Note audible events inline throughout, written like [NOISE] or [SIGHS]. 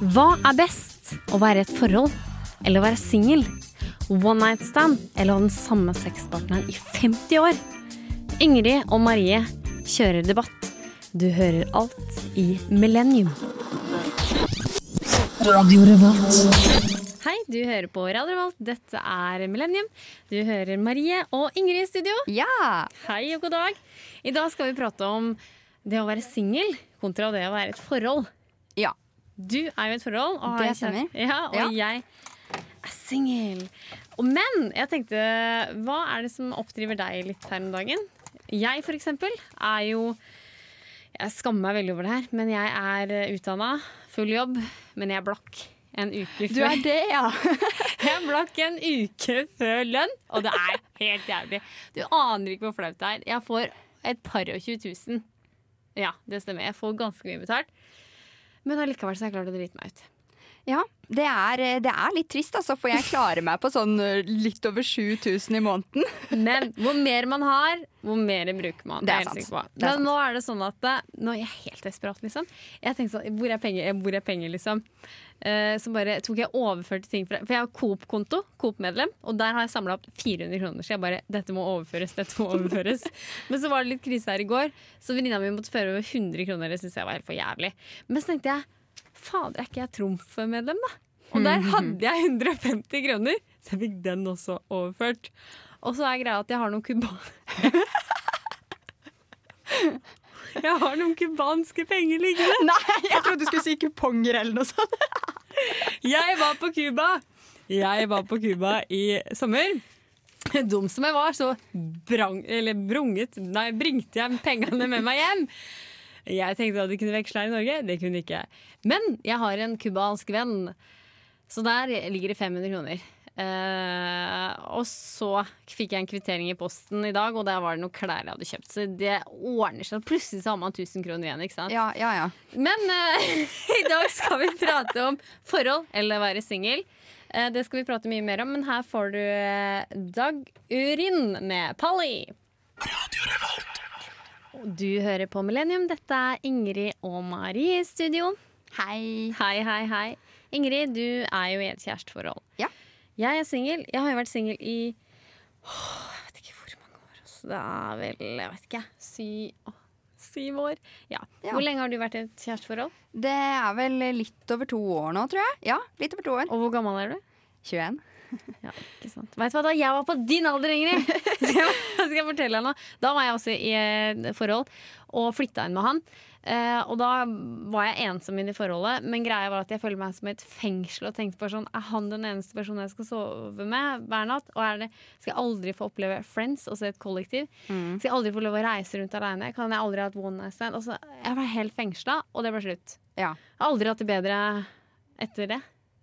Hva er best? Å være i et forhold eller å være singel? One night stand eller å ha den samme sexpartneren i 50 år? Ingrid og Marie kjører debatt. Du hører alt i Millennium. Hei, du hører på Radio Revolt. Dette er Millennium. Du hører Marie og Ingrid i studio. Ja! Hei og god dag. I dag skal vi prate om det å være singel kontra det å være i et forhold. Ja. Du er jo i et forhold. Og Det stemmer. Ja, og Ja. jeg er singel. Men jeg tenkte, hva er det som oppdriver deg litt her om dagen? Jeg for eksempel er jo Jeg skammer meg veldig over det her, men jeg er utdanna, full jobb, men jeg er blakk en uke før. Du er det, ja. [LAUGHS] Jeg er blakk en uke før lønn, og det er helt jævlig. Du aner ikke hvor flaut det er. Jeg får et par og 20 000. Ja, det stemmer. Jeg får ganske mye betalt. Men allikevel så har jeg klart å drite meg ut. Ja, det er, det er litt trist, altså, for jeg klarer meg på sånn eh, litt over 7000 i måneden. [LAUGHS] Men hvor mer man har, hvor mer bruker man. Det er sant. Det er Men nå er det sånn at eh, Nå er jeg helt desperat, liksom. Jeg tenkte sånn, Hvor er penger? Hvor er penger, liksom? Eh, så bare tok jeg overførte ting fra For jeg har Coop-konto, Coop-medlem, og der har jeg samla opp 400 kroner. Så jeg bare Dette må overføres, dette må overføres. [LAUGHS] Men så var det litt krise her i går, så venninna mi måtte føre over 100 kroner. Det syns jeg var helt for jævlig. Men så tenkte jeg Fader, er ikke jeg Trumf-medlem, da? Og der hadde jeg 150 kroner, så jeg fikk den også overført. Og så er greia at jeg har noen kuba... [LAUGHS] Jeg har noen cubanske penger liggende. Nei, jeg trodde du skulle si kuponger eller noe sånt. Jeg var på Cuba. Jeg var på Cuba i sommer. Dum som jeg var, så brang, eller brunget, nei, bringte jeg pengene med meg hjem. Jeg tenkte at de kunne veksle her i Norge. Det kunne de ikke. Men jeg har en cubansk venn, så der ligger det 500 kroner. Uh, og så fikk jeg en kvittering i posten i dag, og der var det noen klær jeg hadde kjøpt. Så det ordner seg. Plutselig så har man 1000 kroner igjen. ikke sant? Ja, ja, ja. Men uh, [LAUGHS] i dag skal vi prate om forhold eller være singel. Uh, det skal vi prate mye mer om, men her får du eh, Dag Urin med Polly. Og Du hører på Millennium. Dette er Ingrid og Mari i studio. Hei. Hei, hei, hei. Ingrid, du er jo i et kjæresteforhold. Ja. Jeg er singel. Jeg har jo vært singel i åh, Jeg vet ikke hvor mange år. Altså. Det er vel jeg vet ikke, syv, åh, syv år. Ja. Ja. Hvor lenge har du vært i et kjæresteforhold? Det er vel litt over to år nå, tror jeg. Ja, litt over to år. Og hvor gammel er du? 21. [LAUGHS] Ja, ikke sant. Vet du hva, da jeg var på din alder, Ingrid! [LAUGHS] [LAUGHS] Skal jeg, skal jeg fortelle deg noe? Da var jeg også i et forhold og flytta inn med han. Eh, og da var jeg ensom i det forholdet, men greia var at jeg følte meg som et fengsel og tenkte på sånn Er han den eneste personen jeg skal sove med hver natt? Og er det, skal jeg aldri få oppleve Friends, også et kollektiv? Skal jeg aldri få lov å reise rundt aleine? Kan jeg aldri ha et one night stand? Og så- jeg var helt fengsla, og det ble slutt. Ja. Jeg har aldri hatt det bedre etter det.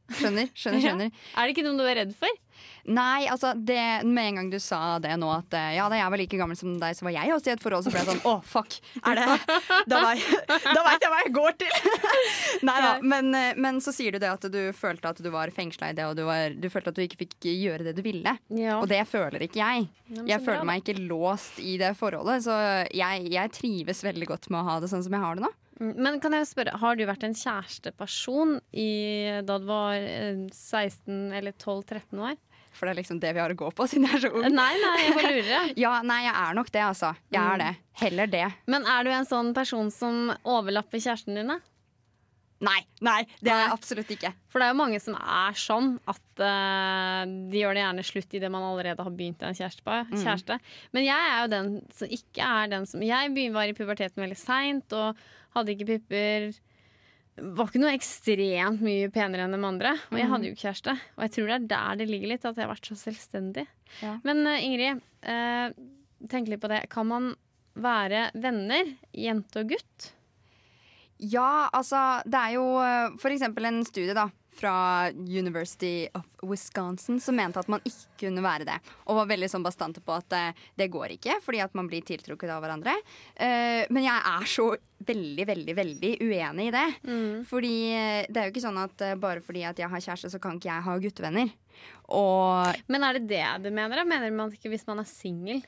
Skjønner, skjønner, [LAUGHS] skjønner. Er det ikke noe du er redd for? Nei, altså det, med en gang du sa det nå, at eh, ja, da jeg var like gammel som deg, så var jeg også i et forhold, så ble jeg sånn å, fuck. Er det [LAUGHS] Da veit jeg hva jeg går til! [LAUGHS] Nei da. Men, eh, men så sier du det at du følte at du var fengsla i det, og du, var, du følte at du ikke fikk gjøre det du ville. Ja. Og det føler ikke jeg. Jeg føler meg ikke låst i det forholdet, så jeg, jeg trives veldig godt med å ha det sånn som jeg har det nå. Mm, Men kan jeg spørre, har du vært en kjæresteperson i, da du var eh, 16 eller 12-13 år? For det er liksom det vi har å gå på, siden jeg er så ung. Nei, nei, jeg bare lurer. [LAUGHS] Ja, nei, jeg er nok det, altså. Jeg er det. Heller det. Men er du en sånn person som overlapper kjæresten dine? Nei, nei, det er jeg absolutt ikke. For det er jo mange som er sånn at uh, de gjør det gjerne slutt i det man allerede har begynt en kjæreste. på- kjæreste. Men jeg er jo den som ikke er den som Jeg var i puberteten veldig seint og hadde ikke pipper. Var ikke noe ekstremt mye penere enn de andre. Og jeg hadde jo kjæreste. Og jeg tror det er der det ligger litt, at jeg har vært så selvstendig. Ja. Men eh, Ingrid, eh, tenk litt på det. Kan man være venner, jente og gutt? Ja, altså, det er jo eh, for eksempel en studie da, fra University of Wisconsin som mente at man ikke kunne være det. Og var veldig sånn bastante på at uh, det går ikke, fordi at man blir tiltrukket av hverandre. Uh, men jeg er så veldig, veldig, veldig uenig i det. Fordi eh, det er jo ikke sånn at uh, bare fordi at jeg har kjæreste, så kan ikke jeg ha guttevenner. Og Men er det det du mener? da? Mener man ikke hvis man er singel?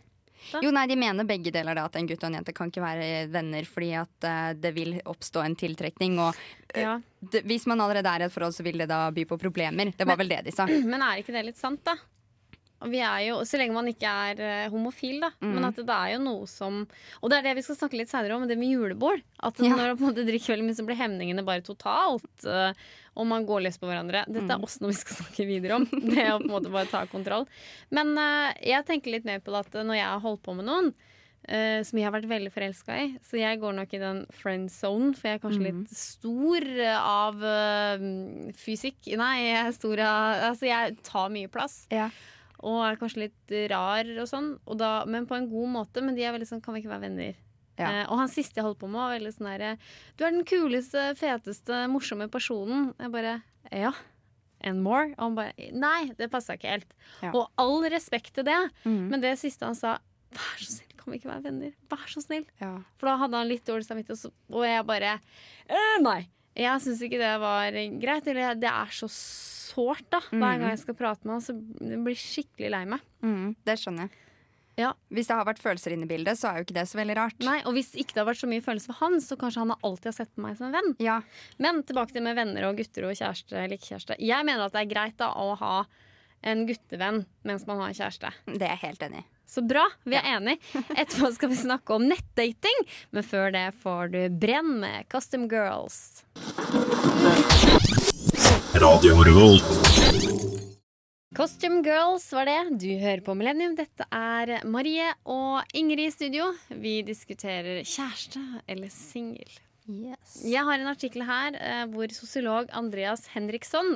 Da? Jo, nei, De mener begge deler da, at en gutt og en jente kan ikke være venner fordi at uh, det vil oppstå en tiltrekning. Og Ja. det, hvis man allerede er i et forhold, så vil det da by på problemer. Det var vel det de sa. [CLEARS THROAT] Men er ikke det litt sant, da? Vi er jo, så lenge man ikke er eh, homofil, da. Mm. Men at det er jo noe som Og det er det vi skal snakke litt senere om, det med julebord. At Ja. når man drikker veldig mye, så blir hemningene bare totalt. eh, og man går løs på hverandre. Dette Mm. er også noe vi skal [LAUGHS] snakke videre om. Det å på en måte bare ta kontroll. Men eh, jeg tenker litt mer på det at når jeg har holdt på med noen, Uh, som jeg har vært veldig forelska i. Så jeg går nok i den friend zone, for jeg er kanskje mm. litt stor av uh, fysikk. Nei, jeg er stor av Altså, jeg tar mye plass. Ja. Og er kanskje litt rar og sånn, og da, men på en god måte. Men de er veldig sånn Kan vi ikke være venner? Ja. Eh, og han siste jeg holdt på med, var veldig sånn herre Du er den kuleste, feteste, morsomme personen. Jeg bare Ja. And more? Og han bare Nei, det passa ikke helt. Ja. Og all respekt til det, Mm. men det siste han sa Vær så snill, kan vi ikke være venner? Vær så snill. Ja. For da hadde han litt dårlig samvittighet, og og jeg bare eh, Nei. Jeg syns ikke det var greit. Eller det er så sårt, da. Hver Mm. gang jeg skal prate med han, så jeg blir skikkelig lei meg. Mm, det skjønner jeg. Ja. Hvis det har vært følelser inne i bildet, så er jo ikke det så veldig rart. Nei, Og hvis ikke det har vært så mye følelser for han, så kanskje han har alltid har sett på meg som en venn. Ja. Men tilbake til med venner og gutter og kjæreste eller ikke kjæreste. Jeg mener at det er greit da å ha en guttevenn mens man har kjæreste. Det er jeg helt enig i. Så bra, vi er enige. [LAUGHS] Etterpå skal vi snakke om nettdating, men før det får du Brenn med Custom Girls. Radio Revolt. Costume Girls var det. Du hører på Millennium. Dette er Marie og Ingrid i studio. Vi diskuterer kjæreste eller singel. Yes. Jeg har en artikkel her eh, hvor sosiolog Andreas Henriksson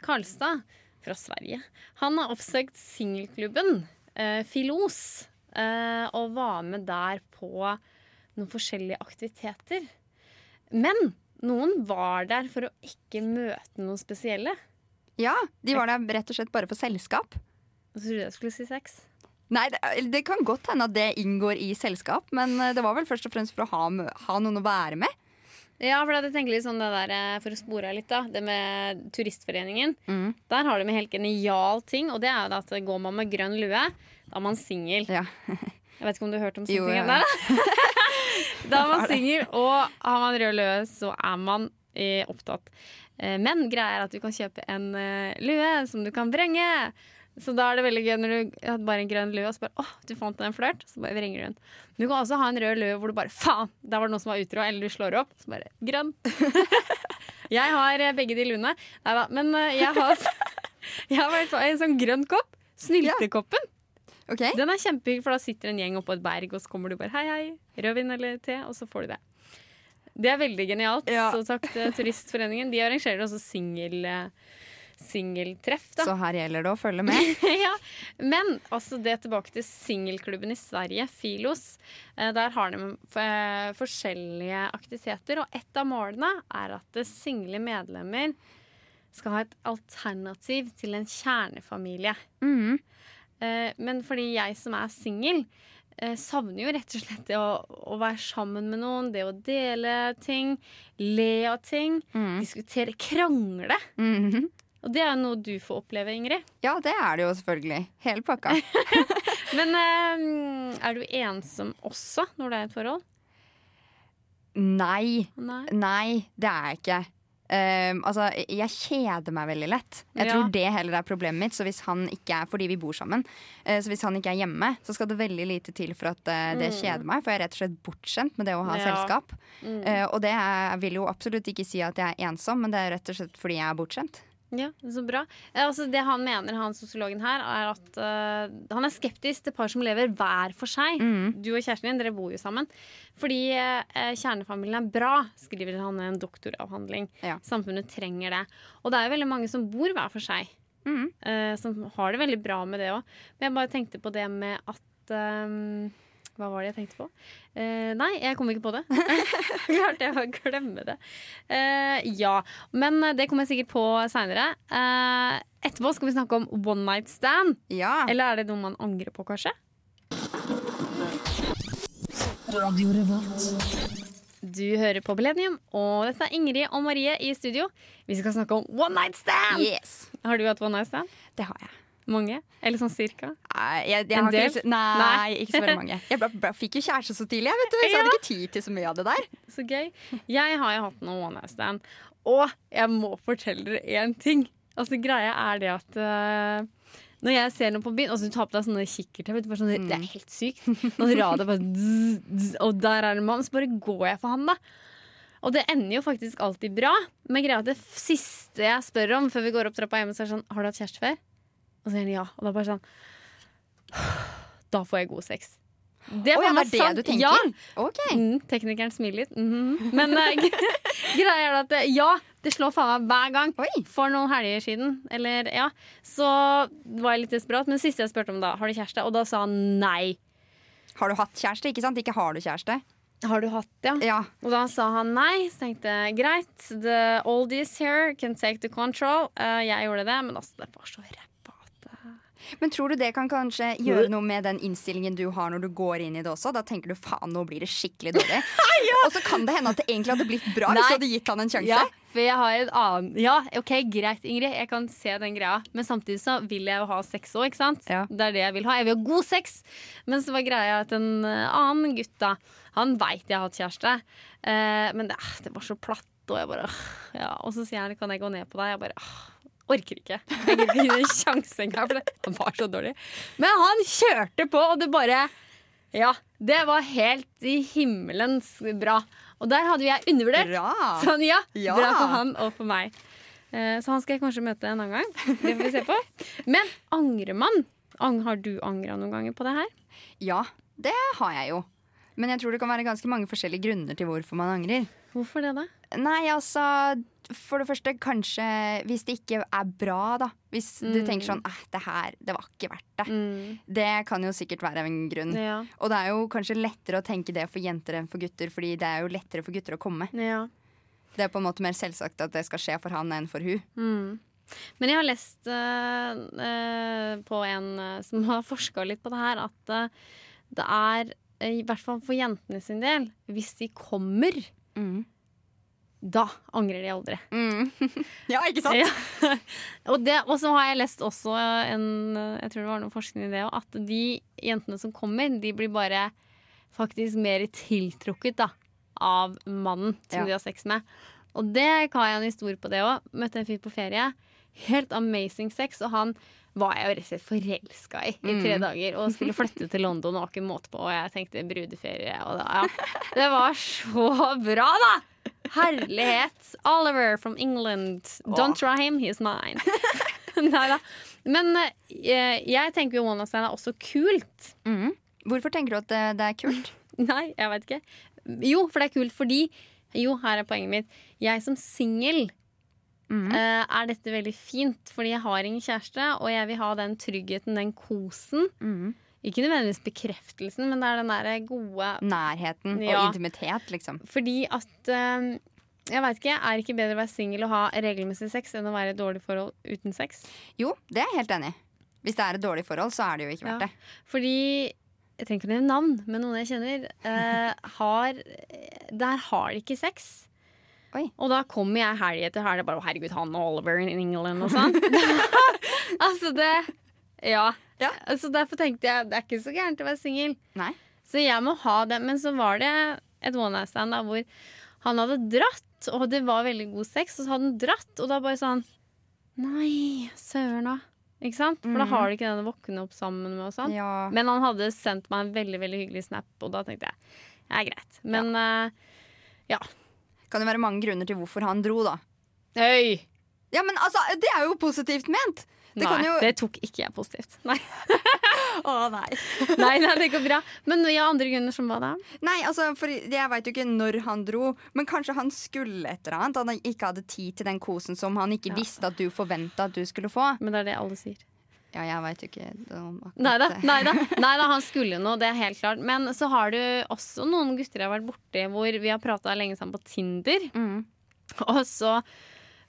Karlstad fra Sverige Han har oppsøkt singelklubben eh, Filos eh, og var med der på noen forskjellige aktiviteter. Men noen var der for å ikke møte noen spesielle. Ja, de var der rett og slett bare for selskap. Jeg trodde jeg skulle si sex. Nei, det, det kan godt hende at det inngår i selskap, men eh, det var vel først og fremst for å ha, ha noen å være med. Ja, for jeg tenker litt sånn det der, eh, For å spore av litt, da. Det med Turistforeningen. Mm. Der har de en helt genial ting, og det er jo at går man med grønn lue, da er man singel. Ja. Jeg vet ikke om du har hørt om [LAUGHS] sånne Jo, ting? ja. [LAUGHS] Da [LAUGHS] er man singel, og har man rød løe, så er man eh, opptatt. Eh, men greia er at du kan kjøpe en eh, lue som du kan vrenge. Så da er det veldig gøy når du har bare en grønn lue, og så bare åh, du fant en flørt, så bare vrenger du den. Men du kan også ha en rød lue hvor du bare faen, der var det noen som var utro, eller du slår opp, så bare grønn. [LAUGHS] jeg har eh, begge de luene. Nei da, men eh, jeg har, [LAUGHS] jeg har vært på en sånn grønn kopp. Snyltekoppen. Ok, Den er kjempehyggelig, for da sitter en gjeng oppå et berg, og så kommer du bare hei, hei, rødvin eller te, og så får du det. Det er veldig genialt. Ja. Så takk til Turistforeningen. De arrangerer også singel, eh, singeltreff. Så her gjelder det å følge med. [LAUGHS] ja. Men altså det tilbake til singelklubben i Sverige, Filos. Eh, Der har de eh, forskjellige aktiviteter, og et av målene er at single medlemmer skal ha et alternativ til en kjernefamilie. Mm. Eh, Men fordi jeg som er singel, eh, savner jo rett og slett det å, å være sammen med noen, det å dele ting, le av ting, Mm. diskutere, krangle. Mhm. Og det er jo noe du får oppleve, Ingrid. Ja, det er det jo selvfølgelig. Hele pakka. [LAUGHS] Men eh, er du ensom også når du er et forhold? Nei. Nei. Nei, det er jeg ikke. Ehm, altså, jeg kjeder meg veldig lett. Jeg Ja. tror det heller er problemet mitt. Så hvis han ikke er, Fordi vi bor sammen. Uh, så hvis han ikke er hjemme, så skal det veldig lite til for at uh, det Mm. kjeder meg. For jeg er rett og slett bortskjemt med det å ha Ja. selskap. Mm. Uh, og det er, vil jo absolutt ikke si at jeg er ensom, men det er rett og slett fordi jeg er bortskjemt. Ja, så bra. Eh, altså det han mener, han sosiologen her, er at uh, han er skeptisk til par som lever hver for seg. Mm. Du og kjæresten din, dere bor jo sammen. Fordi uh, kjernefamilien er bra, skriver han i en doktoravhandling. Ja. Samfunnet trenger det. Og det er jo veldig mange som bor hver for seg. Mm. Uh, som har det veldig bra med det òg. Men jeg bare tenkte på det med at ehm, Hva var det jeg tenkte på? Eh, nei, jeg kom ikke på det. [LAUGHS] Klarte jeg å glemme det. Eh, ja, men det kommer jeg sikkert på seinere. etterpå skal vi snakke om one night stand. Ja. Eller er det noe man angrer på, kanskje? Du hører på Belenium, og dette er Ingrid og Marie i studio. Vi skal snakke om one night stand! Yes. Har du hatt one night stand? Det har jeg. Mange? Eller sånn cirka? Nei, jeg, jeg En del? ikke nei, Nei. ikke så veldig mange. Jeg ble, ble, fikk jo kjæreste så tidlig, vet du, så jeg hadde [LAUGHS] ikke tid til så mye av det der. [LAUGHS] Så gøy. Jeg har jo hatt noen one night stand, og jeg må fortelle dere én ting. Altså Greia er det at uh, når jeg ser noe på byen Altså Du tar på deg sånne kikkerter. Sånn, Det er helt sykt. Når bare dzz, Og der er det en mann. Så bare går jeg for han, da. Og det ender jo faktisk alltid bra. Men greia at det siste jeg spør om før vi går opp trappa hjemme, så er sånn Har du hatt kjæreste før? Og så sier han ja. Og da bare sånn [SIGHS] Da får jeg god sex. Det oh, ja, det er det du tenker? Ja. Okay. Mm, teknikeren smiler litt. Mhm. Men uh, [LAUGHS] greia er at det, ja, det slår faen meg hver gang. Oi. For noen helger siden, eller ja, så var jeg litt desperat. Men det siste jeg spurte om da, har du kjæreste? Og da sa han nei. Har du hatt kjæreste? Ikke sant? Ikke har du kjæreste? Har du hatt ja. Ja. Og da sa han nei. Så tenkte jeg greit, the oldies here can take the control. Uh, jeg gjorde det, men altså, det var så ræva eh, Men tror du det kan kanskje gjøre noe med den innstillingen du har når du går inn i det også? Da tenker du faen, nå blir det skikkelig [LAUGHS] dårlig. Og så kan det hende at det egentlig hadde blitt bra hvis du hadde gitt han en sjanse. Ja, for jeg har en annen Ja, ok, greit, Ingrid. Jeg kan se den greia. Men samtidig så vil jeg jo ha sex òg, ikke sant? Ja. Det er det jeg vil ha. Jeg vil ha god sex. Men så var greia at en eh, annen gutt, da, han veit jeg har hatt kjæreste. Eh, men det, det var så platt, og jeg bare ja. Og så sier han kan jeg gå ned på deg. Jeg bare «Åh, Orker ikke. Jeg gidder ikke gi sjanse engang, for han var så dårlig. Men han kjørte på, og det bare Ja. Det var helt i himmelens bra. Og der hadde jeg undervurdert. Bra. Sånn, ja. Ja. Bra for han og for meg. Eh, Så han skal jeg kanskje møte en annen gang. Det får vi se på. Men angrer man? Har du angra noen ganger på det her? Ja, det har jeg jo. Men jeg tror det kan være ganske mange forskjellige grunner til hvorfor man angrer. Hvorfor det, da? Nei, altså For det første, kanskje hvis det ikke er bra, da. Hvis du Mm. tenker sånn eh, det her, det var ikke verdt det. Mm. Det kan jo sikkert være en grunn. Ja. Og det er jo kanskje lettere å tenke det for jenter enn for gutter, fordi det er jo lettere for gutter å komme. ja. Det er på en måte mer selvsagt at det skal skje for han enn for hun. Mm. Men jeg har lest uh, uh, på en eh, som har forska litt på det her, at uh, det er, i hvert fall for jentene sin del, hvis de kommer, da angrer de aldri. Mm. [LAUGHS] ja, ikke sant? Ja. [LAUGHS] og, det, og så har jeg lest også en Jeg tror det var noe forskning i det òg, at de jentene som kommer, de blir bare faktisk mer tiltrukket da, av mannen som Ja. de har sex med. Og det har jeg en historie på det òg. Møtte en fyr på ferie. Helt amazing sex, og han var jeg jo rett og slett forelska i i tre dager. Og skulle flytte til London og ikke måte på, og jeg tenkte brudeferie. Og da, ja. Det var så bra, da! Herlighet. Oliver from England. Don't try him, he's mine. [LAUGHS] Nei da. Men eh, jeg tenker jo one night stand er også kult. Mm. Hvorfor tenker du at det, er kult? Nei, jeg vet ikke. Jo, for det er kult fordi Jo, her er poenget mitt. Jeg som singel Mm. eh, er dette veldig fint, fordi jeg har ingen kjæreste, og jeg vil ha den tryggheten, den kosen. Mm. Ikke nødvendigvis bekreftelsen, men det er den der gode Nærheten Ja. og intimitet, liksom. Fordi at eh, Jeg veit ikke, er det ikke bedre å være singel og ha regelmessig sex enn å være i et dårlig forhold uten sex? Jo, det er jeg helt enig i. Hvis det er et dårlig forhold, så er det jo ikke verdt Ja. det. Fordi Jeg trenger ikke å nevne navn, men noen jeg kjenner, eh, har Der har de ikke sex. Oi. Og da kommer jeg helg etter helg og bare herregud, han og Oliver in England' og sånn. [LAUGHS] altså, det Ja. Ja. Så derfor tenkte jeg det er ikke så gærent å være singel. Så jeg må ha det. Men så var det et one night stand da, hvor han hadde dratt, og det var veldig god sex, og så hadde han dratt, og da bare sånn Nei, søren da. Ikke sant? For da Mhm. har du ikke den å våkne opp sammen med og sånn. Ja. Men han hadde sendt meg en veldig veldig hyggelig snap, og da tenkte jeg det er greit. Men eh, ja. Kan det være mange grunner til hvorfor han dro, da? Hey. Ja, men altså, det er jo positivt ment! Det nei, kan jo det tok ikke jeg positivt. [LAUGHS] Nei. Å, nei. [LAUGHS] nei, nei, det går bra. Men ja, andre grunner som hva da? Nei, altså, for Jeg veit jo ikke når han dro, men kanskje han skulle et eller annet. Han ikke hadde tid til den kosen som han ikke Ja. visste at du forventa at du skulle få. Men det er det alle sier. Ja, jeg veit jo ikke om akkurat Nei da, [LAUGHS] han skulle noe, det er helt klart. Men så har du også noen gutter jeg har vært borti hvor vi har prata lenge sammen på Tinder. Mm. Og så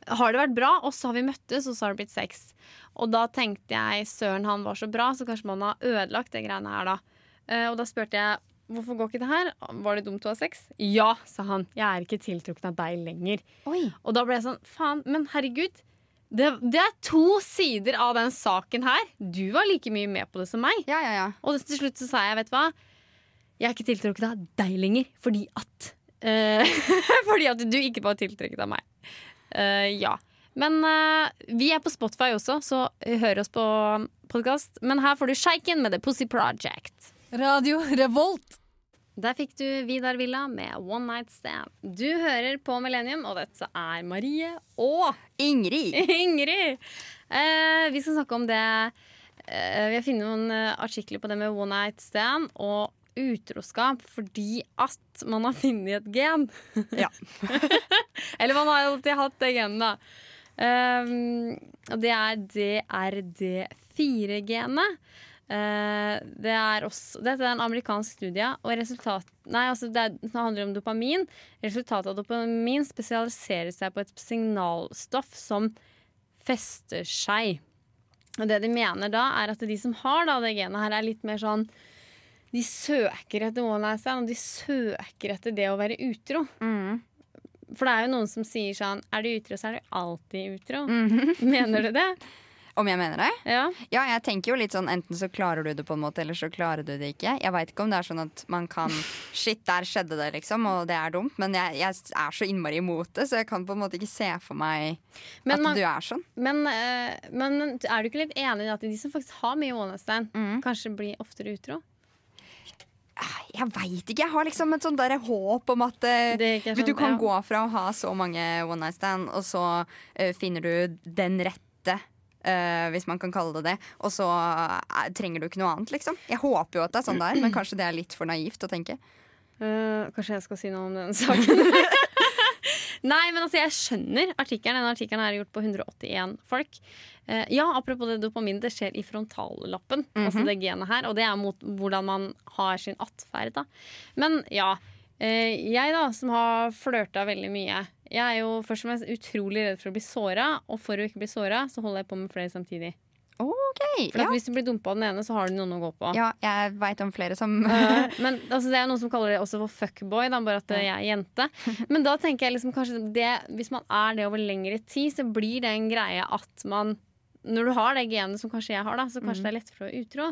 har det vært bra, og så har vi møttes, og så har det blitt sex. Og da tenkte jeg søren, han var så bra, så kanskje man har ødelagt det greiene her, da. Eh, og da spurte jeg hvorfor går ikke det her? Var det dumt å ha sex? Ja, sa han. Jeg er ikke tiltrukket av deg lenger. Oi. Og da ble jeg sånn, faen, men herregud. Det, det er to sider av den saken her. Du var like mye med på det som meg. Ja, ja, ja. Og til slutt så sa jeg, vet du hva Jeg er ikke tiltrukket av deg lenger fordi at uh, [LAUGHS] Fordi at du ikke var tiltrukket av meg. Uh, ja. Men uh, vi er på Spotify også, så hør oss på podkast. Men her får du Sjeiken med The Pussy Project. Radio Revolt. Der fikk du Vidar Villa med One Night Stand. Du hører på Millennium, og dette er Marie og Ingrid. [LAUGHS] Ingrid. Eh, vi skal snakke om det eh, Vi har funnet noen eh, artikler på det med one night stand og utroskap fordi at man har funnet et gen. Ja. [LAUGHS] Eller man har alltid hatt det genet, da. Eh, og det er DRD4-genet. Uh, det er også, dette er en amerikansk studie, og resultat, nei, altså det, er, det handler om dopamin. Resultatet av dopamin spesialiserer seg på et signalstoff som fester seg. Og det de mener da, er at de som har da, det genet her, er litt mer sånn De søker etter one night stand, og de søker etter det å være utro. Mm. For det er jo noen som sier sånn Er du utro, så er du alltid utro. Mhm. Mener du det? [LAUGHS] Om jeg mener det? Ja. Ja, jeg tenker jo litt sånn enten så klarer du det på en måte, eller så klarer du det ikke. Jeg veit ikke om det er sånn at man kan [LAUGHS] Shit, der skjedde det, liksom, og det er dumt. Men jeg, jeg er så innmari imot det, så jeg kan på en måte ikke se for meg Men at man- du er sånn. Men, eh, men er du ikke litt enig i at de som faktisk har mye stand, Mhm. kanskje blir oftere utro? Jeg veit ikke. Jeg har liksom et sånt der håp om at er du sånn- kan ja. gå fra å ha så mange one night stand, og så uh, finner du den rette. Eh, hvis man kan kalle det det. Og så uh, trenger du ikke noe annet, liksom. Jeg håper jo at det er sånn det er, men kanskje det er litt for naivt å tenke. Uh, kanskje jeg skal si noe om den saken. [LAUGHS] Nei, men altså, jeg skjønner artikkelen. Denne artikkelen er gjort på 181 folk. Ja, apropos det dopamin, det skjer i frontallappen, altså det genet her. Og det er mot hvordan man har sin atferd, da. Men ja. jeg, da, som har flørta veldig mye. Jeg er jo først og fremst utrolig redd for å bli såra, og for å ikke bli såra, så holder jeg på med flere samtidig. Okay, For Ja, hvis du blir dumpa av den ene, så har du noen å gå på. ja jeg veit om flere som Eh, men altså, Det er noen som kaller det også for fuckboy, da, bare at jeg er jente. Men da tenker jeg liksom kanskje det, hvis man er det over lengre tid, så blir det en greie at man Når du har det genet som kanskje jeg har, da, så kanskje det er lettere å utro.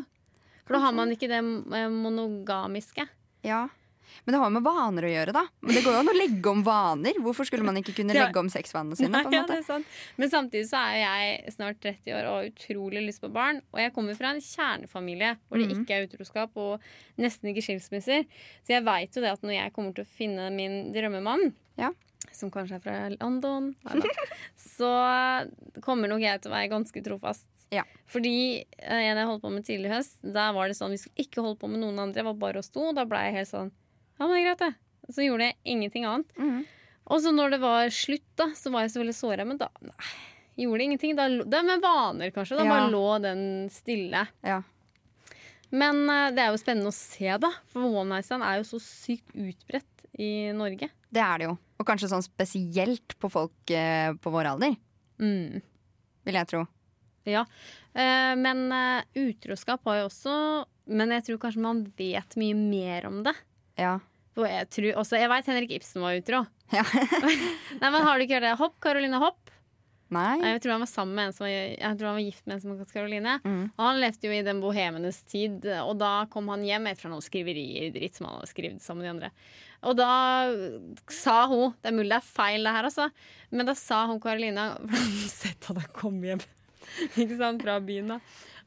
For da har man ikke det eh, monogamiske. Ja. Men det har jo med vaner å gjøre, da. Men det går jo an å legge om vaner. Hvorfor skulle man ikke kunne legge om sexvanene sine? på en ja. Men samtidig så er jeg snart 30 år og har utrolig lyst på barn. Og jeg kommer fra en kjernefamilie hvor det Mhm. ikke er utroskap og nesten ikke skilsmisser. Så jeg veit jo det at når jeg kommer til å finne min drømmemann, Ja. som kanskje er fra London, [LAUGHS] så kommer nok jeg til å være ganske trofast. Ja. Fordi eh, en jeg holdt på med tidlig i høst, da var det sånn vi skulle ikke holde på med noen andre, det var bare oss to. Da ble jeg helt sånn Ja, men greit, det. Så gjorde jeg ingenting annet. Mhm. Og så når det var slutt, da, så var jeg så veldig såra. Men da nei, gjorde ingenting. Da, det er med vaner, kanskje. Da Ja. bare lå den stille. Ja. Men uh, det er jo spennende å se, da. For one night stand er jo så sykt utbredt i Norge. Det er det jo. Og kanskje sånn spesielt på folk uh, på vår alder, Mm. vil jeg tro. Ja. Uh, men utroskap har jo også Men jeg tror kanskje man vet mye mer om det. Ja. Hvor jeg, tror, også, jeg veit Henrik Ibsen var utro. [LAUGHS] Ja. [LAUGHS] Nei, men Har du ikke hørt det? Hopp, Karoline Hopp. Nei. Jeg tror han var sammen med en som var, jeg tror han var gift med en som het Karoline. Mm. Og han levde jo i den bohemenes tid, og da kom han hjem etter noen skriverier dritt som han hadde skrevet sammen med de andre. Og da sa hun Det er mulig det er feil, det her, altså, men da sa hun Karoline For hun hadde sett at han kom hjem [LAUGHS] ikke sant, fra byen, da.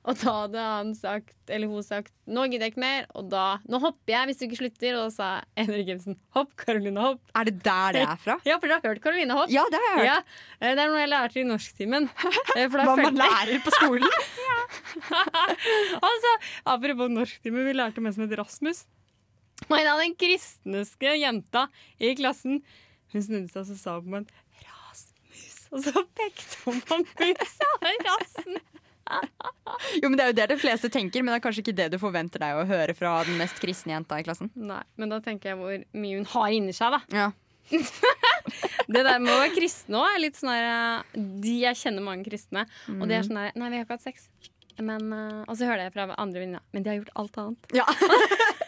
Og da hadde han sagt, eller hun sagt 'nå gidder jeg ikke mer', og da 'nå hopper jeg hvis du ikke slutter'. Og da sa Henrik Ibsen 'hopp, Karoline, hopp'. Er det der det er fra? [LAUGHS] Ja, for du har hørt Karoline Hopp? Ja, det har jeg hørt. Ja, eh, Det er noe jeg lærte i norsktimen. [LAUGHS] Eh, Hva man lærer på skolen. [LAUGHS] altså, Apropos norsktimen, vi lærte om en som het Rasmus. Og en av den kristneske jenta i klassen Hun snudde seg og sa på meg Rasmus. Og så pekte hun på musa og rassen. [LAUGHS] Jo, men Det er jo det de fleste tenker, men det er kanskje ikke det du forventer deg å høre fra den mest kristne jenta i klassen. Nei, men da tenker jeg hvor mye hun har inni seg, da. Ja. [LAUGHS] Det der med å være kristen òg er litt sånn her eh, De Jeg kjenner mange kristne, og de er sånn her Nei, vi har ikke hatt sex. Men, eh, og så hører jeg fra andre venninner Men de har gjort alt annet. Ja. [LAUGHS]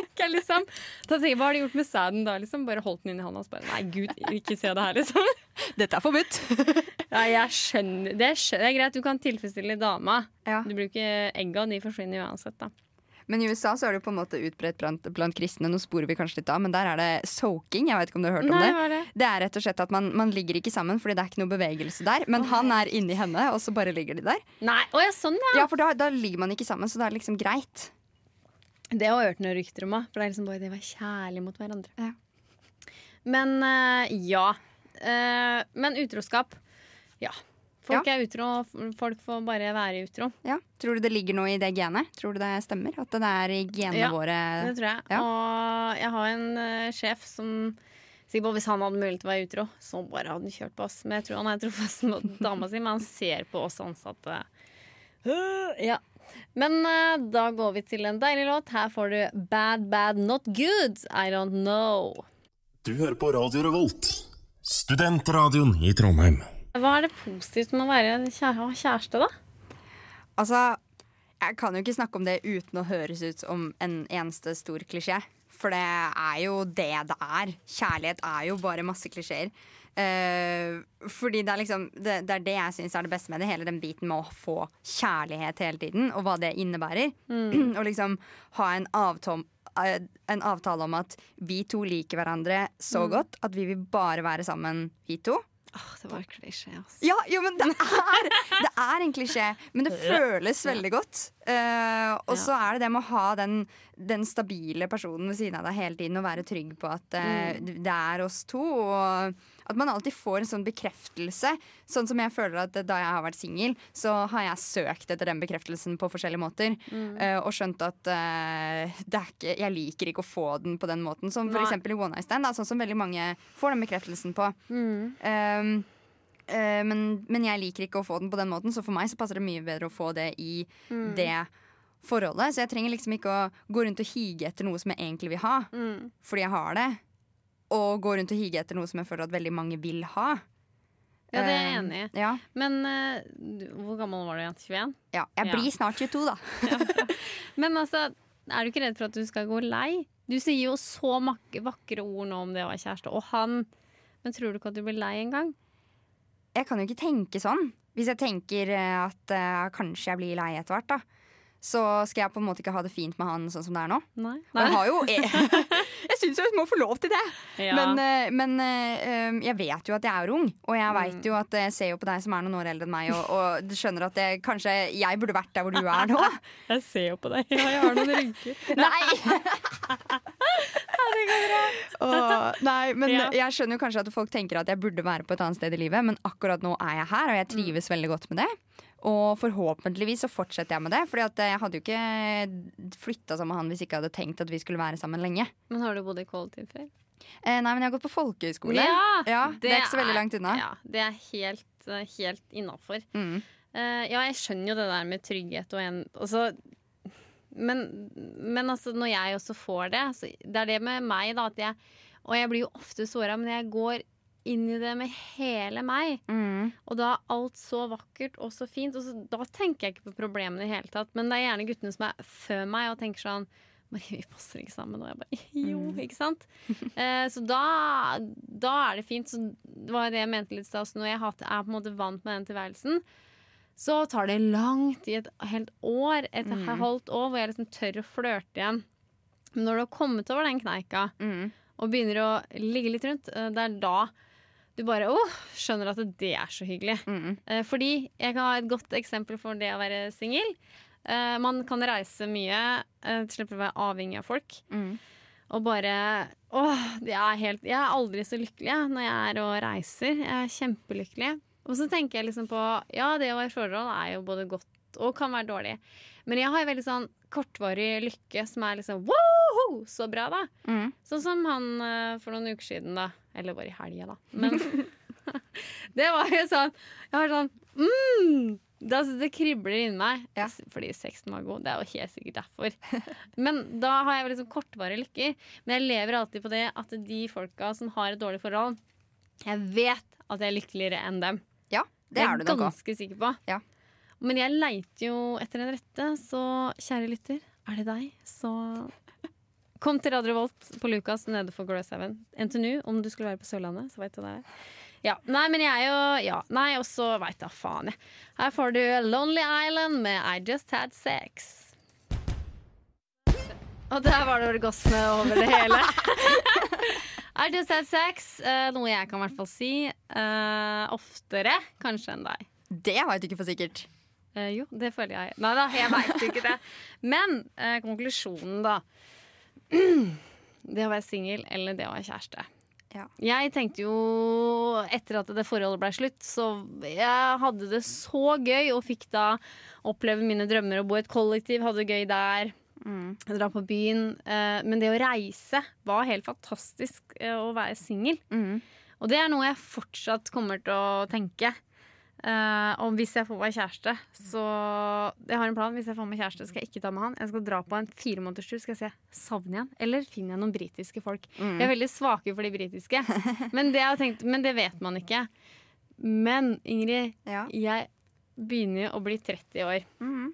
Tenker liksom Da tenker jeg, Hva har de gjort med sæden da? liksom Bare holdt den inn i hånda og så bare Nei, gud, ikke se det her, liksom. [LAUGHS] Dette er forbudt. [LAUGHS] Ja, jeg skjønner Det, skjønner, det er greit, du kan tilfredsstille dama. Ja. Du bruker egga, de forsvinner uansett, da. Men i USA så er det jo på en måte utbredt blant, blant kristne. Nå sporer vi kanskje litt av, men der er det soaking. Jeg vet ikke om du har hørt om Nei, det? er det? Det er rett og slett at man, man ligger ikke sammen fordi det er ikke noe bevegelse der. Men han er inni henne, og så bare ligger de der. Nei, å ja, sånn, ja. Ja, for da, da ligger man ikke sammen, så det er liksom greit. Det har jeg hørt noen rykter om òg, for det er liksom bare de var kjærlige kjærlig mot hverandre. Ja. Men uh, ja. Uh, men utroskap, ja. Folk er utro, og folk får bare være utro. Ja. Tror du det ligger noe i det genet? Tror du det stemmer? At det er i genene Ja, våre Det tror jeg. Ja. Og jeg har en uh, sjef som sier på hvis han hadde mulighet til å være utro, så bare hadde han kjørt på oss. Men jeg tror han er trofast mot dama si, men han ser på oss ansatte. Øh, ja. Men uh, da går vi til en deilig låt. Her får du Bad Bad Not Good. I Don't Know. Du hører på Radio Revolt, studentradioen i Trondheim. Hva er det positivt med å være kjære kjæreste, da? Altså, jeg kan jo ikke snakke om det uten å høres ut som en eneste stor klisjé. For det er jo det det er. Kjærlighet er jo bare masse klisjeer. Eh, fordi det er liksom det, det er det jeg syns er det beste med det. Hele den biten med å få kjærlighet hele tiden, og hva det innebærer. [CLEARS THROAT] og liksom ha en avtale, en avtale om at vi to liker hverandre så godt at vi vil bare være sammen, vi to. Åh, det var klisjé, altså. Ja, jo, men det er, det er en klisjé, men det føles veldig godt. Uh, og så er det det med å ha den, den stabile personen ved siden av deg hele tiden og være trygg på at uh, det er oss to. Og at man alltid får en sånn bekreftelse. Sånn som jeg føler at da jeg har vært singel, så har jeg søkt etter den bekreftelsen på forskjellige måter. eh, og skjønt at eh, det ikke, jeg liker ikke å få den på den måten. Som eksempel i One Night Stand, da, sånn som veldig mange får den bekreftelsen på. Mm. Um, uh, men, men jeg liker ikke å få den på den måten, så for meg så passer det mye bedre å få det i Mm. det forholdet. Så jeg trenger liksom ikke å gå rundt og hige etter noe som jeg egentlig vil ha, Mm. fordi jeg har det. Og gå rundt og hige etter noe som jeg føler at veldig mange vil ha. Ja, det er jeg Um, enig i. Ja, Men uh, hvor gammel var du igjen? 21? ja. Jeg Ja. blir snart 22, da. [LAUGHS] Men altså, er du ikke redd for at du skal gå lei? Du sier jo så vakre ord nå om det å være kjæreste, og han Men tror du ikke at du blir lei en gang? Jeg kan jo ikke tenke sånn. Hvis jeg tenker eh, at uh, kanskje jeg blir lei etter hvert, da. Så skal jeg på en måte ikke ha det fint med han sånn som det er nå. Nei. Og jeg har jo [LAUGHS] Jeg syns jo jeg må få lov til det! Ja. Men, eh, men eh, jeg vet jo at jeg er ung, og jeg Mm. vet jo at jeg ser jo på deg som er noen år eldre enn meg, og, og skjønner at jeg, kanskje jeg burde vært der hvor du er nå. [LAUGHS] Jeg ser jo på deg. Ja, jeg har noen rynker. [LAUGHS] Nei! Og, nei, men Ja. jeg skjønner jo kanskje at folk tenker at jeg burde være på et annet sted i livet, men akkurat nå er jeg her, og jeg trives veldig godt med det. Og forhåpentligvis så fortsetter jeg med det, Fordi at jeg hadde jo ikke flytta sammen med han hvis jeg ikke hadde tenkt at vi skulle være sammen lenge. Men har du bodd i kollektiv før? Eh, nei, men jeg har gått på folkehøyskole. Ja, det, er ikke så veldig langt unna. Ja, det er helt, eh, helt innafor. Mm. Uh, ja, jeg skjønner jo det der med trygghet og en altså, men, men altså, når jeg også får det så Det er det med meg, da, at jeg Og jeg blir jo ofte såra, men jeg går inn i det med hele meg. Mm. Og da er alt så vakkert og så fint. Og så, da tenker jeg ikke på problemene i hele tatt. Men det er gjerne guttene som er før meg og tenker sånn Marie, vi passer ikke sammen. Og jeg bare [LAUGHS] jo, ikke sant? [LAUGHS] Eh, så da, da er det fint. Så det var det jeg mente litt i stad. Når jeg er på en måte vant med den tilværelsen, så tar det langt i et helt år, et Mm. halvt år, hvor jeg liksom tør å flørte igjen. Men når du har kommet over den kneika, Mm. og begynner å ligge litt rundt, eh, det er da du bare åh, skjønner at det er så hyggelig. Mm. Eh, Fordi jeg kan ha et godt eksempel for det å være singel. Eh, Man kan reise mye, eh, slipper å være avhengig av folk. Mm. Og bare Åh, jeg er, helt, jeg er aldri så lykkelig jeg, når jeg er og reiser. Jeg er kjempelykkelig. Og så tenker jeg liksom på Ja, det å være i forhold er jo både godt og kan være dårlig. Men jeg har veldig sånn kortvarig lykke som er liksom wow, så bra, da. Mm. Sånn som han eh, for noen uker siden, da. Eller bare i helga, da. Men [LAUGHS] det var jo sånn Jeg var sånn mm, det, altså, det kribler inni meg. Ja. Fordi sexen var god. Det er jo helt sikkert derfor. Men da har jeg liksom kortvarige lykker. Men jeg lever alltid på det at de folka som har et dårlig forhold, jeg vet at jeg er lykkeligere enn dem. Ja, det Det er er du nok ganske sikker på. Ja. Men jeg leiter jo etter den rette, så kjære lytter, er det deg, så kom til Radio Volt på Lukas nede for Gløshaugen. NTNU, om du skulle være på Sørlandet, så veit du det. Ja. Nei, men jeg er jo Ja, nei, og så veit da faen, jeg. Her får du Lonely Island med I Just Had Sex. Og der var det orgasme over det hele. [LAUGHS] [LAUGHS] I just had sex, eh, noe jeg kan i hvert fall si. uh, oftere kanskje enn deg. Det vet du ikke for sikkert. Uh, jo, det føler jeg. Nei da, jeg veit ikke det. [LAUGHS] Men uh, konklusjonen, da. Det å være singel eller det å være kjæreste. Ja. Jeg tenkte jo, etter at det forholdet ble slutt, så jeg hadde det så gøy og fikk da oppleve mine drømmer og bo i et kollektiv, hadde det gøy der. Dra på byen. Eh, men det å reise var helt fantastisk eh, å være singel. Mm. Og det er noe jeg fortsatt kommer til å tenke. Eh, og hvis jeg får meg kjæreste, så Jeg har en plan. Hvis jeg får meg kjæreste, skal jeg ikke ta med han. Jeg skal dra på en fire måneders tur. Skal jeg se savner jeg eller finner jeg noen britiske folk? Jeg er veldig svake for de britiske, [LAUGHS] men det, har tenkt, men det vet man ikke. Men Ingrid, Ja. jeg begynner jo å bli 30 år. Mm.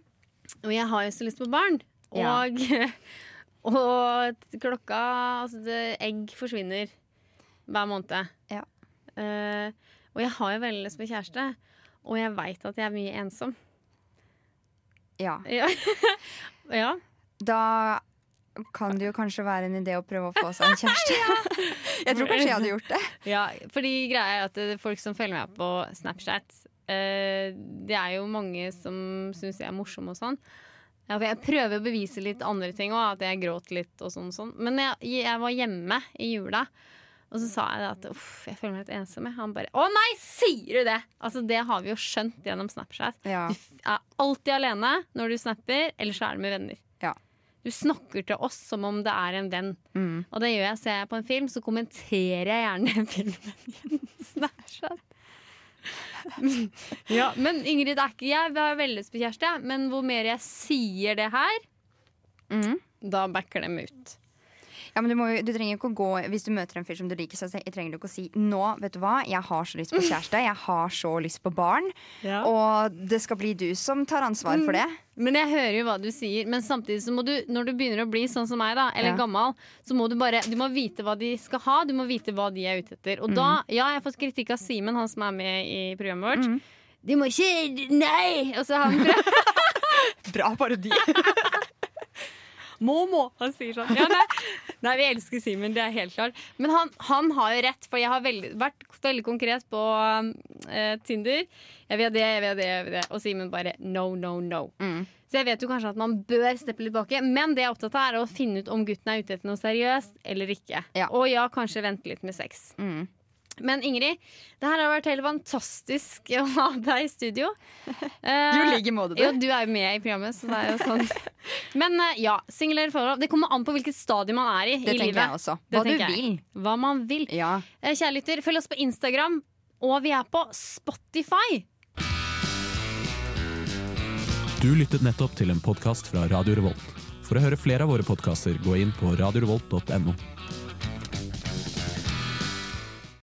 Og jeg har jo så lyst på barn. Ja. Og, [LAUGHS] og klokka Altså, det, egg forsvinner hver måned. Ja. Uh, og jeg har jo veldig lyst på kjæreste. Og jeg veit at jeg er mye ensom. ja. Ja. [LAUGHS] ja. Da kan det jo kanskje være en idé å prøve å få seg en kjæreste. [LAUGHS] jeg tror kanskje jeg hadde gjort det. Ja, fordi greia er at det, folk som følger meg på Snapchat eh, Det er jo mange som syns jeg er morsom og sånn. Ja, jeg prøver å bevise litt andre ting òg, at jeg gråt litt og sånn. sånn. Men jeg, jeg var hjemme i jula, og så sa jeg at uff, jeg føler meg litt ensom. Han bare Å nei, sier du det?! Altså, det har vi jo skjønt gjennom Snapchat. Ja. Du er alltid alene når du snapper, eller så er du med venner. Ja. Du snakker til oss som om det er en venn. Mm. Og det gjør jeg. Ser jeg på en film, så kommenterer jeg gjerne filmen gjennom [LAUGHS] Snapchat. ja, men Ingrid, det er ikke jeg har veldig lyst på kjæreste, men hvor mer jeg sier det her, Mm. da backer dem ut. Ja, men du, må, du trenger ikke å gå Hvis du møter en fyr som du liker, så trenger du ikke å si Nå, vet du hva, jeg har så lyst på kjæreste, jeg har så lyst på barn, og det skal bli du som tar ansvar for det. Men jeg hører jo hva du sier, men samtidig så må du, når du begynner å bli sånn som meg, da, eller Ja. gammel, så må du bare Du må vite hva de skal ha, du må vite hva de er ute etter. Og da, ja, jeg har fått kritikk av Simen, han som er med i programmet vårt. De må ikke Nei! Og så har han prøvd [LAUGHS] Bra parodi. [LAUGHS] Må. Han sier sånn. Ja, nei. [LAUGHS] nei, vi elsker Simen, det er helt klart. Men han, han har jo rett, for jeg har veldig, vært veldig konkret på uh, Tinder. Jeg vil ha det, jeg vil ha det, jeg vil det. Og Simen bare no, no, no. Mm. Så jeg vet jo kanskje at man bør steppe litt tilbake, men det jeg er opptatt av, er å finne ut om gutten er ute etter noe seriøst eller ikke. Ja. Og ja, kanskje vente litt med sex. Mm. Men Ingrid, det her har vært helt fantastisk å ha deg i studio. [LAUGHS] Du ligger like måte, du. jo, du er jo med i programmet, så det er jo sånn. Men eh, ja, singel eller forhold. Det kommer an på hvilket stadium man er i Det i tenker livet. jeg også. Det Hva du tenker jeg. vil. Hva man vil. Ja. Eh, Kjære lytter, følg oss på Instagram, og vi er på Spotify. Du lyttet nettopp til en podkast fra Radio Revolt. For å høre flere av våre podkaster, gå inn på radiorevolt.no.